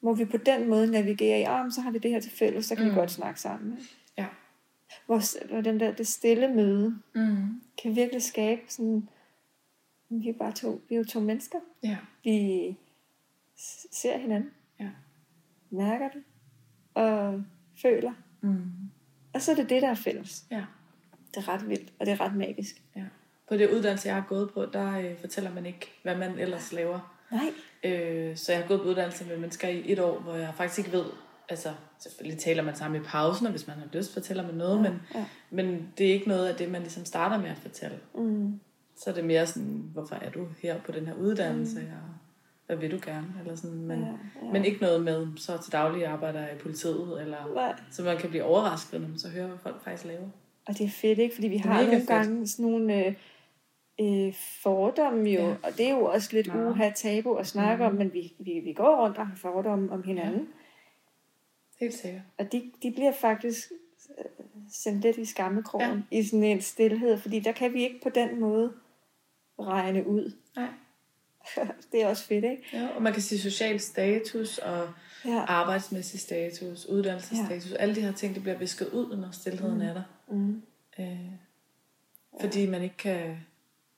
B: hvor vi på den måde navigerer i, oh, så har vi det her til fælles, så kan mm. vi godt snakke sammen. Ikke? Hvor, hvor den der, det stille møde,
A: Mm.
B: kan virkelig skabe sådan, vi er bare to, vi er jo to mennesker.
A: Ja.
B: Vi ser hinanden,
A: Ja.
B: mærker det, og føler.
A: Mm.
B: Og så er det det, der er fælles.
A: Ja.
B: Det er ret vildt, og det er ret magisk.
A: ja. På det uddannelse, jeg har gået på, der øh, fortæller man ikke, hvad man ellers laver.
B: Nej.
A: Øh, så jeg har gået på uddannelse med mennesker i et år, hvor jeg faktisk ikke ved, altså selvfølgelig taler man sammen i pausen, og hvis man har lyst, fortæller man noget, men,
B: Ja.
A: men det er ikke noget af det, man ligesom starter med at fortælle.
B: Mm.
A: Så er det mere sådan, hvorfor er du her på den her uddannelse, og hvad vil du gerne, eller sådan, men,
B: Ja,
A: ja,
B: ja.
A: ja. men ikke noget med, så til daglig arbejder i politiet, eller
B: Nej.
A: så man kan blive overrasket, når man så hører, hvad folk faktisk laver.
B: Og det er fedt, ikke? Fordi vi har nogle
A: fedt.
B: gange sådan nogle øh, øh, fordomme jo,
A: Ja.
B: ja. og det er jo også lidt
A: Meget.
B: uha tabu at snakke mm. om, men vi, vi, vi går rundt og har fordomme om hinanden. Ja.
A: Helt sikkert.
B: Og de, de bliver faktisk øh, sendt lidt i skammekrogen ja. i sådan en stillhed, fordi der kan vi ikke på den måde regne ud.
A: Nej.
B: det er også fedt, ikke?
A: Ja, og man kan sige social status og
B: Ja.
A: arbejdsmæssig status, uddannelsesstatus, ja. alle de her ting, det bliver visket ud, når stillheden mm. er der.
B: Mm.
A: Øh, fordi man ikke kan...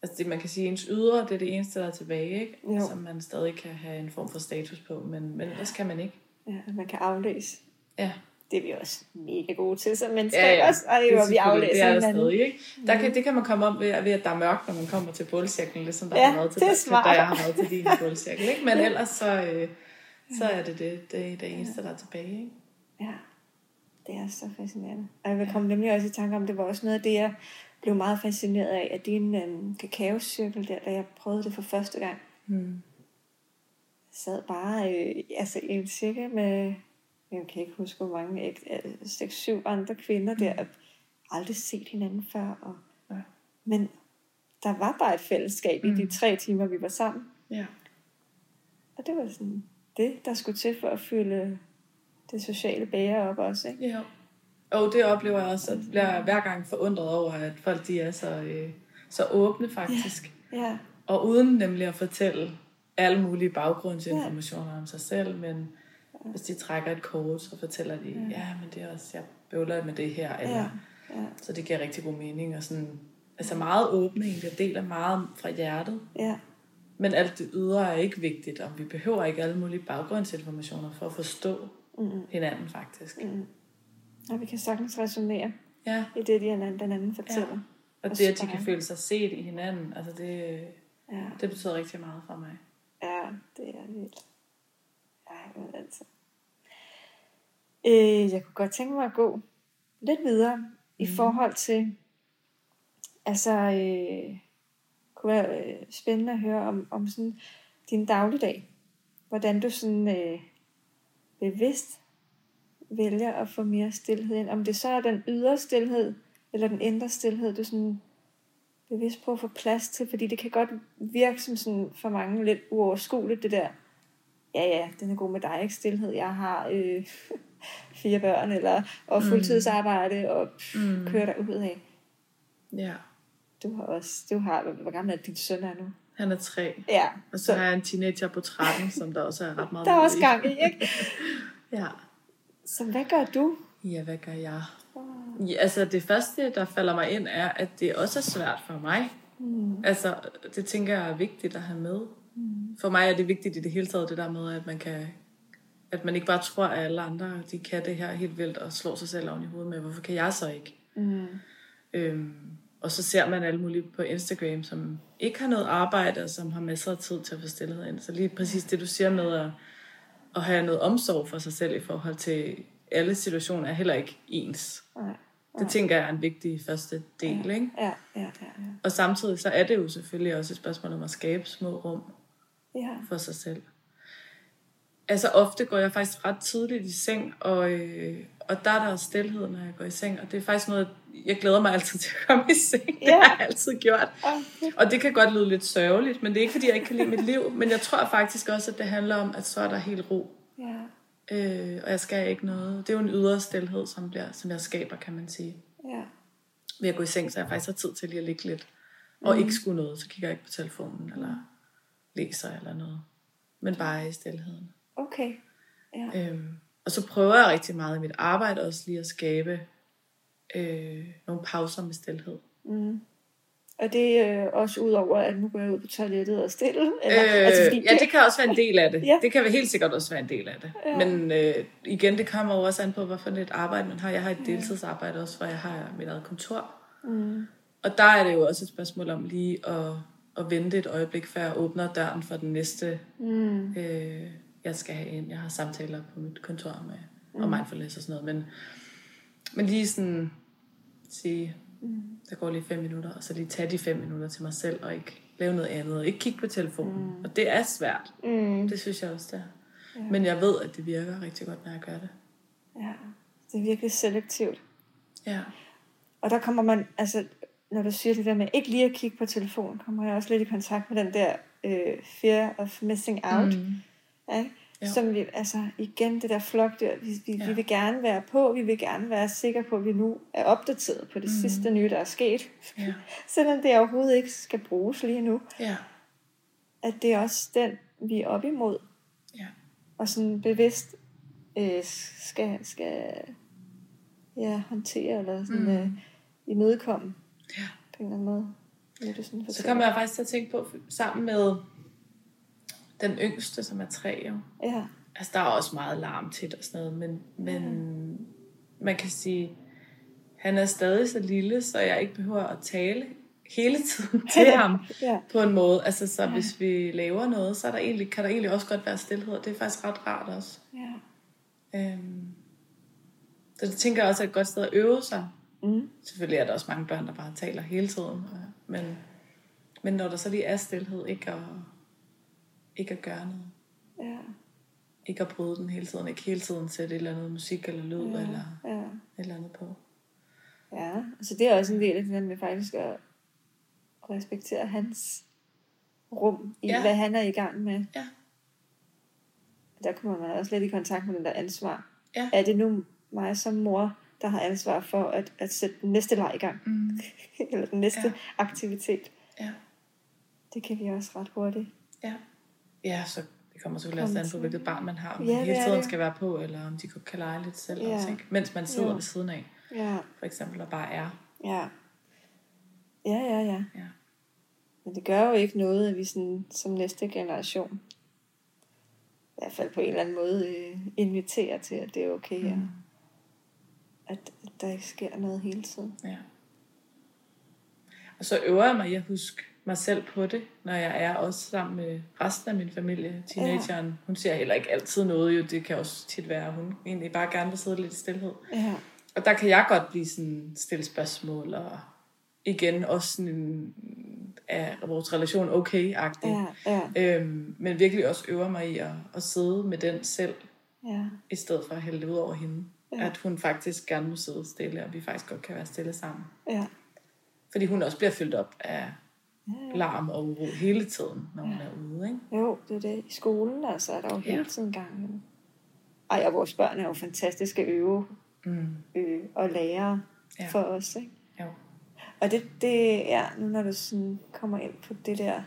A: Altså det, man kan sige, ens ydre, det er det eneste, der er tilbage, ikke?
B: Jo.
A: Som man stadig kan have en form for status på, men, men ellers kan man ikke.
B: Ja, man kan aflæse.
A: Ja,
B: Det er vi også mega gode til som mennesker.
A: ja, ja.
B: Også, og det,
A: er
B: er, vi aflæser
A: det er der stadig, ikke? Der kan, det kan man komme om ved, ved, at der er mørkt, når man kommer til bålcirklen, ligesom der
B: Ja,
A: har været til,
B: det er smart.
A: da jeg har været til din bålcirkel, ikke? Men ellers så, øh, så er det det, det, er det eneste, der er tilbage, ikke?
B: Ja, det er så fascinerende. Og jeg vil komme nemlig også i tanke om, det var også noget af det, jeg blev meget fascineret af, at din øhm, kakaocirkel der, da jeg prøvede det for første gang.
A: Hmm.
B: sad bare øh, altså i en cirkel med, jeg kan ikke huske hvor mange, 6-7 andre kvinder der, og aldrig set hinanden før. Og,
A: Ja.
B: Men der var bare et fællesskab mm. i de
A: Mm.
B: tre timer, vi var sammen.
A: Ja.
B: Og det var sådan det, der skulle til for at fylde det sociale bære op også. Ikke?
A: Ja. Og det oplever jeg også, at jeg bliver hver gang forundret over, at folk de er så, øh, så åbne faktisk.
B: Ja,
A: Og uden nemlig at fortælle alle mulige baggrundsinformationer om sig selv, men hvis de trækker et kort, så fortæller de, ja, men det er også, jeg bøvler med det her, eller,
B: ja, ja,
A: så det giver rigtig god mening, og sådan, altså meget åbne egentlig, og deler meget fra hjertet.
B: ja,
A: Men alt det ydre er ikke vigtigt, og vi behøver ikke alle mulige baggrundsinformationer for at forstå
B: mm,
A: hinanden faktisk.
B: mm. Og vi kan sagtens resonere
A: Ja,
B: i det, de anden, den anden fortæller.
A: og
B: Og
A: det, at de kan føle sig set i hinanden, altså det,
B: Ja.
A: det betyder rigtig meget for mig.
B: Ja, det er vildt. Ja, men altså. Øh, jeg kunne godt tænke mig at gå lidt videre mm. i forhold til, altså, øh, kunne være øh, spændende at høre om, om sådan din dagligdag. Hvordan du sådan øh, bevidst vælger at få mere stillhed ind. Om det så er den ydre stillhed, eller den indre stillhed, du sådan bevidst på at få plads til, fordi det kan godt virke som sådan for mange lidt uoverskueligt, det der, ja ja, den er god med dig, ikke stillhed, jeg har øh, fire børn, eller og fuldtidsarbejde, og
A: Mm.
B: kører dig ud af.
A: Ja,
B: Du har også, du har, hvor gammel er din søn er nu?
A: han er tre.
B: Ja,
A: Og så
B: så
A: har jeg en teenager på 13, som der også er ret meget
B: der er også gang i, ikke?
A: Ja.
B: Så hvad gør du?
A: Ja, hvad gør jeg? Ja, altså det første, der falder mig ind, er, at det også er svært for mig.
B: Mm.
A: Altså, det tænker jeg er vigtigt at have med.
B: Mm.
A: For mig er det vigtigt i det hele taget, det der med, at man kan at man ikke bare tror, at alle andre de kan det her helt vildt og slår sig selv oven i hovedet med, hvorfor kan jeg så ikke?
B: Mm.
A: Øhm, og så ser man alle mulige på Instagram, som ikke har noget arbejde, og som har masser af tid til at få stillhed ind. Så lige præcis det, du siger med at, at have noget omsorg for sig selv i forhold til alle situationer, er heller ikke ens.
B: Nej.
A: Det tænker jeg er en vigtig første del, ikke?
B: Ja, ja, ja, ja.
A: Og samtidig så er det jo selvfølgelig også et spørgsmål om at skabe små rum
B: Ja,
A: for sig selv. Altså ofte går jeg faktisk ret tidligt i seng, og, øh, og der er der stillhed, når jeg går i seng. Og det er faktisk noget, jeg glæder mig altid til at komme i seng. Det
B: Ja.
A: har jeg altid gjort.
B: okay.
A: Og det kan godt lyde lidt sørgeligt, men det er ikke, fordi jeg ikke kan lide mit liv. Men jeg tror faktisk også, at det handler om, at så er der helt ro.
B: ja,
A: Øh, og jeg skal ikke noget. Det er jo en ydre stillhed, som, bliver, som jeg skaber, kan man sige.
B: Ja.
A: Ved at gå i seng, så jeg faktisk har tid til lige at ligge lidt. Og mm. ikke skulle noget, så kigger jeg ikke på telefonen, eller læser eller noget. Men bare i stillheden.
B: Okay. Ja.
A: Øhm, og så prøver jeg rigtig meget i mit arbejde også lige at skabe øh, nogle pauser med stillhed.
B: Mm. Og det er øh, også ud over, at nu går jeg ud på toilettet og stille? Eller,
A: Øh,
B: altså, fordi
A: ja, det kan også være en del af det.
B: Ja.
A: Det kan helt sikkert også være en del af det.
B: Ja.
A: Men øh, igen, det kommer jo også an på, hvad for et arbejde man har. Jeg har et deltidsarbejde også, hvor jeg har mit eget kontor.
B: Mm.
A: Og der er det jo også et spørgsmål om lige at, at vente et øjeblik, før jeg åbner døren for den næste,
B: Mm.
A: øh, jeg skal have ind. Jeg har samtaler på mit kontor med, mm. og mindfulness og sådan noget. Men, men lige sådan sige,
B: Mm.
A: der går lige fem minutter, og så lige tage de fem minutter til mig selv, og ikke lave noget andet, og ikke kigge på telefonen. Mm. Og det er svært.
B: Mm.
A: Det synes jeg også, det er.
B: Ja.
A: Men jeg ved, at det virker rigtig godt, når jeg gør det.
B: Ja. Det er virkelig selektivt.
A: Ja.
B: Og der kommer man, altså, når du siger det der med ikke lige at kigge på telefonen, kommer jeg også lidt i kontakt med den der øh, fear of missing out. Mm. Ikke?
A: Jo.
B: Som vi, altså igen, det der flokdyr, vi, vi, ja.
A: Ja.
B: vi vil gerne være på, vi vil gerne være sikre på, at vi nu er opdateret på det mm. sidste nye, der er sket.
A: Ja.
B: Selvom det overhovedet ikke skal bruges lige nu.
A: Ja.
B: At det er også den, vi er op imod.
A: Ja.
B: Og sådan bevidst øh, skal, skal ja, håndtere, eller sådan mm. øh, imødekomme
A: Ja.
B: på en eller anden måde. Du sådan
A: Så kommer jeg faktisk til at tænke på, sammen med den yngste, som er tre jo.
B: Ja,
A: Altså, der er også meget larm til og sådan noget, men, men man kan sige, han er stadig så lille, så jeg ikke behøver at tale hele tiden til ham
B: ja,
A: på en måde. Altså, så hvis vi laver noget, så er der egentlig, kan der egentlig også godt være stillhed, og det er faktisk ret rart også.
B: ja.
A: Øhm, så det tænker jeg også er et godt sted at øve sig.
B: Mm.
A: Selvfølgelig er der også mange børn, der bare taler hele tiden. og- Men, men når der så lige er stillhed, ikke at, ikke at gøre noget.
B: Ja,
A: Ikke at bryde den hele tiden. Ikke hele tiden sætte et eller andet musik eller lyd ja. eller
B: ja.
A: et eller andet på.
B: Ja, altså det er også en del af det med faktisk at respektere hans rum i, ja. Hvad han er i gang med.
A: Ja.
B: Der kommer man også lidt i kontakt med den der ansvar.
A: Ja.
B: Er det nu mig som mor, der har ansvar for at, at sætte den næste leg i gang?
A: Mm.
B: Eller den næste. Ja. aktivitet?
A: Ja.
B: Det kan vi også ret hurtigt.
A: Ja. Ja, så det kommer selvfølgelig også an på, hvilket barn man har. Om
B: Ja,
A: ja, hele tiden
B: det.
A: skal være på, eller om de godt kan lege lidt selv
B: Ja.
A: ikke? Mens man sidder
B: Jo.
A: ved siden af,
B: Ja,
A: for eksempel, og bare er.
B: ja. Ja, ja, ja.
A: Ja.
B: Men det gør jo ikke noget, at vi sådan, som næste generation, i hvert fald på en eller anden måde, øh, inviterer til, at det er okay.
A: Mm.
B: At, at der ikke sker noget hele tiden.
A: Ja. Og så øver jeg mig i at huske mig selv på det, når jeg er også sammen med resten af min familie. Teenageren, hun siger heller ikke altid noget, jo. Det kan også tit være, at hun egentlig bare gerne vil sidde lidt i stillhed.
B: Ja,
A: Og der kan jeg godt blive sådan stille spørgsmål, og igen også sådan en, er vores relation okay-agtig.
B: ja, ja,
A: Øhm, men virkelig også øver mig i at, at sidde med den selv,
B: ja,
A: i stedet for at hælde det ud over hende.
B: Ja.
A: Ja. At hun faktisk gerne må sidde stille, og vi faktisk godt kan være stille sammen.
B: ja.
A: Fordi hun også bliver fyldt op af
B: ja.
A: Larm og uro hele tiden, når hun er ude. Ikke?
B: Jo, det er det. I skolen altså, er der jo
A: Ja.
B: hele tiden gang. Ej, og vores børn er jo fantastiske øve
A: Mm.
B: øh, og lærere ja.
A: Ja.
B: for os. Ikke?
A: Jo.
B: Og det, det ja, nu når du sådan kommer ind på det der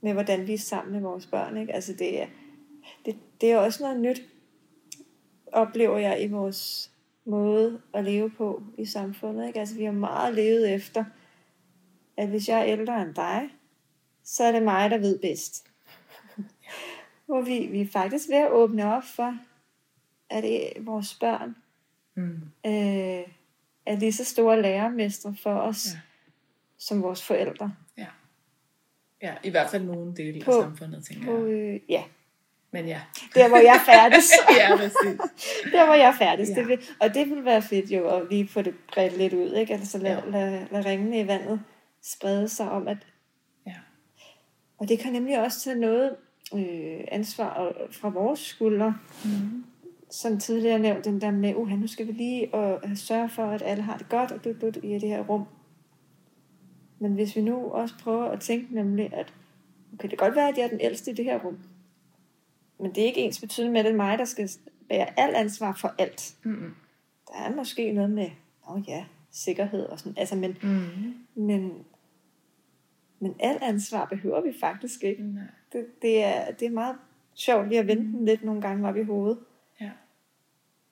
B: med, hvordan vi er sammen med vores børn, ikke? Altså det er, det, det er også noget nyt, oplever jeg i vores måde at leve på i samfundet. Ikke? Altså vi har meget levet efter, at hvis jeg er ældre end dig, så er det mig, der ved bedst. Hvor vi, vi er faktisk ved at åbne op for, at det, vores børn
A: Mm.
B: øh, er lige så store lærermestre for os, ja. Som vores forældre.
A: Ja. ja, i hvert fald nogle dele
B: På-
A: af samfundet, tænker
B: På,
A: jeg.
B: øh, ja,
A: Men ja.
B: der hvor jeg færdes.
A: ja, præcis.
B: der hvor jeg færdes. Ja.
A: Ja.
B: Det vil, og det vil være fedt jo at lige få det bredt lidt ud. Ikke? Altså lad,
A: Ja.
B: lad, lad ringene i vandet sprede sig om, at
A: Ja.
B: Og det kan nemlig også tage noget øh, ansvar fra vores skuldre.
A: Mm.
B: Som tidligere nævnt, den der med, uh, nu skal vi lige og, uh, sørge for, at alle har det godt og dut, i det her rum. Men hvis vi nu også prøver at tænke nemlig, at okay, det kan godt være, at jeg er den ældste i det her rum. Men det er ikke ens betydende med, at det er mig, der skal bærer alt ansvar for alt.
A: Mm.
B: Der er måske noget med, åh ja, sikkerhed og sådan, altså, men,
A: Mm.
B: men, men alt ansvar behøver vi faktisk ikke.
A: Nej.
B: Det, det, er, det er meget sjovt lige at vende den lidt nogle gange op i hovedet.
A: Ja.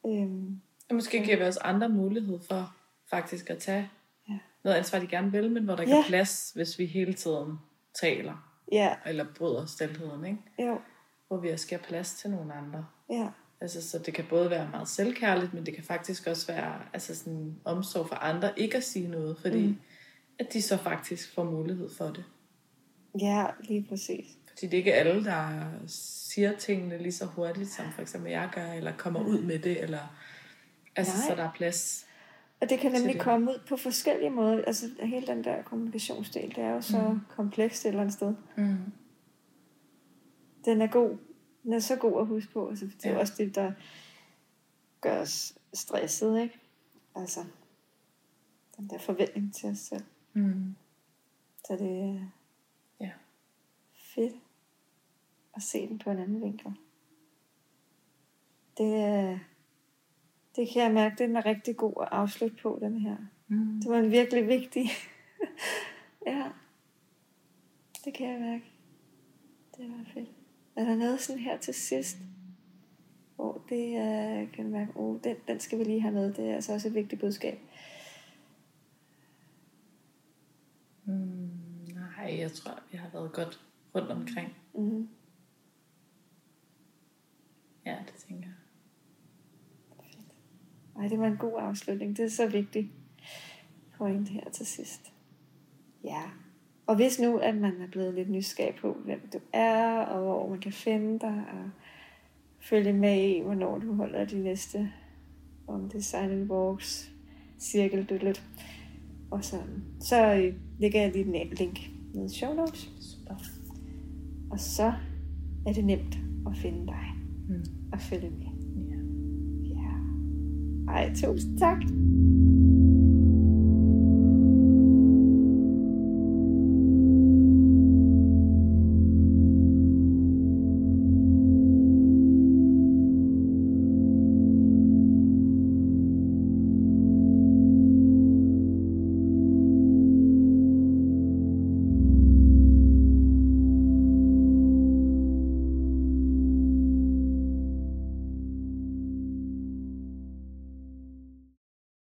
B: Øhm,
A: Og måske giver vi os andre mulighed for faktisk at tage
B: Ja.
A: noget ansvar, de gerne vil, men hvor der ikke
B: Ja.
A: er plads, hvis vi hele tiden taler
B: ja,
A: eller bryder stilheden, ikke?
B: jo,
A: Hvor vi også giver plads til nogle andre.
B: ja,
A: Altså, så det kan både være meget selvkærligt, men det kan faktisk også være altså sådan, omsorg for andre, ikke at sige noget, fordi
B: Mm.
A: mm. at de så faktisk får mulighed for det.
B: ja, lige præcis.
A: Fordi det er ikke alle, der siger tingene lige så hurtigt, som for eksempel jeg gør, eller kommer ud med det, eller altså,
B: Nej.
A: så der er plads.
B: Og det kan nemlig
A: det.
B: komme ud på forskellige måder. Altså hele den der kommunikationsdel, det er jo så mm. komplekst et eller andet sted.
A: Mm.
B: Den er god. Den er så god at huske på. Altså, det er ja. Også det, der gør os stresset, ikke? Altså, den der forventning til os selv.
A: Mm.
B: Så det er
A: Ja.
B: fedt at se den på en anden vinkel. Det, er, det kan jeg mærke, den er rigtig god at afslutte på, den her.
A: Mm.
B: Det var en virkelig vigtig. ja. Det kan jeg mærke. Det var fedt. Er der noget sådan her til sidst? Hvor det er, kan mærke, oh, den, den skal vi lige have med. Det er altså også et vigtigt budskab.
A: Mm. Nej, jeg tror, vi har været godt rundt omkring.
B: Mm-hmm.
A: Ja, det tænker jeg.
B: Ej, det var en god afslutning. Det er så vigtigt. Point her til sidst. Ja. Og hvis nu, at man er blevet lidt nysgerrig på, hvem du er, og hvor man kan finde dig, og følge med i, hvornår du holder de næste om det silent walks, cirkel, lidt, og sådan. Så øh, lægger jeg lige et link ned i show notes,
A: Super.
B: og så er det nemt at finde dig
A: Mm.
B: og følge med.
A: Ja.
B: Ja. Ej, tusind tak.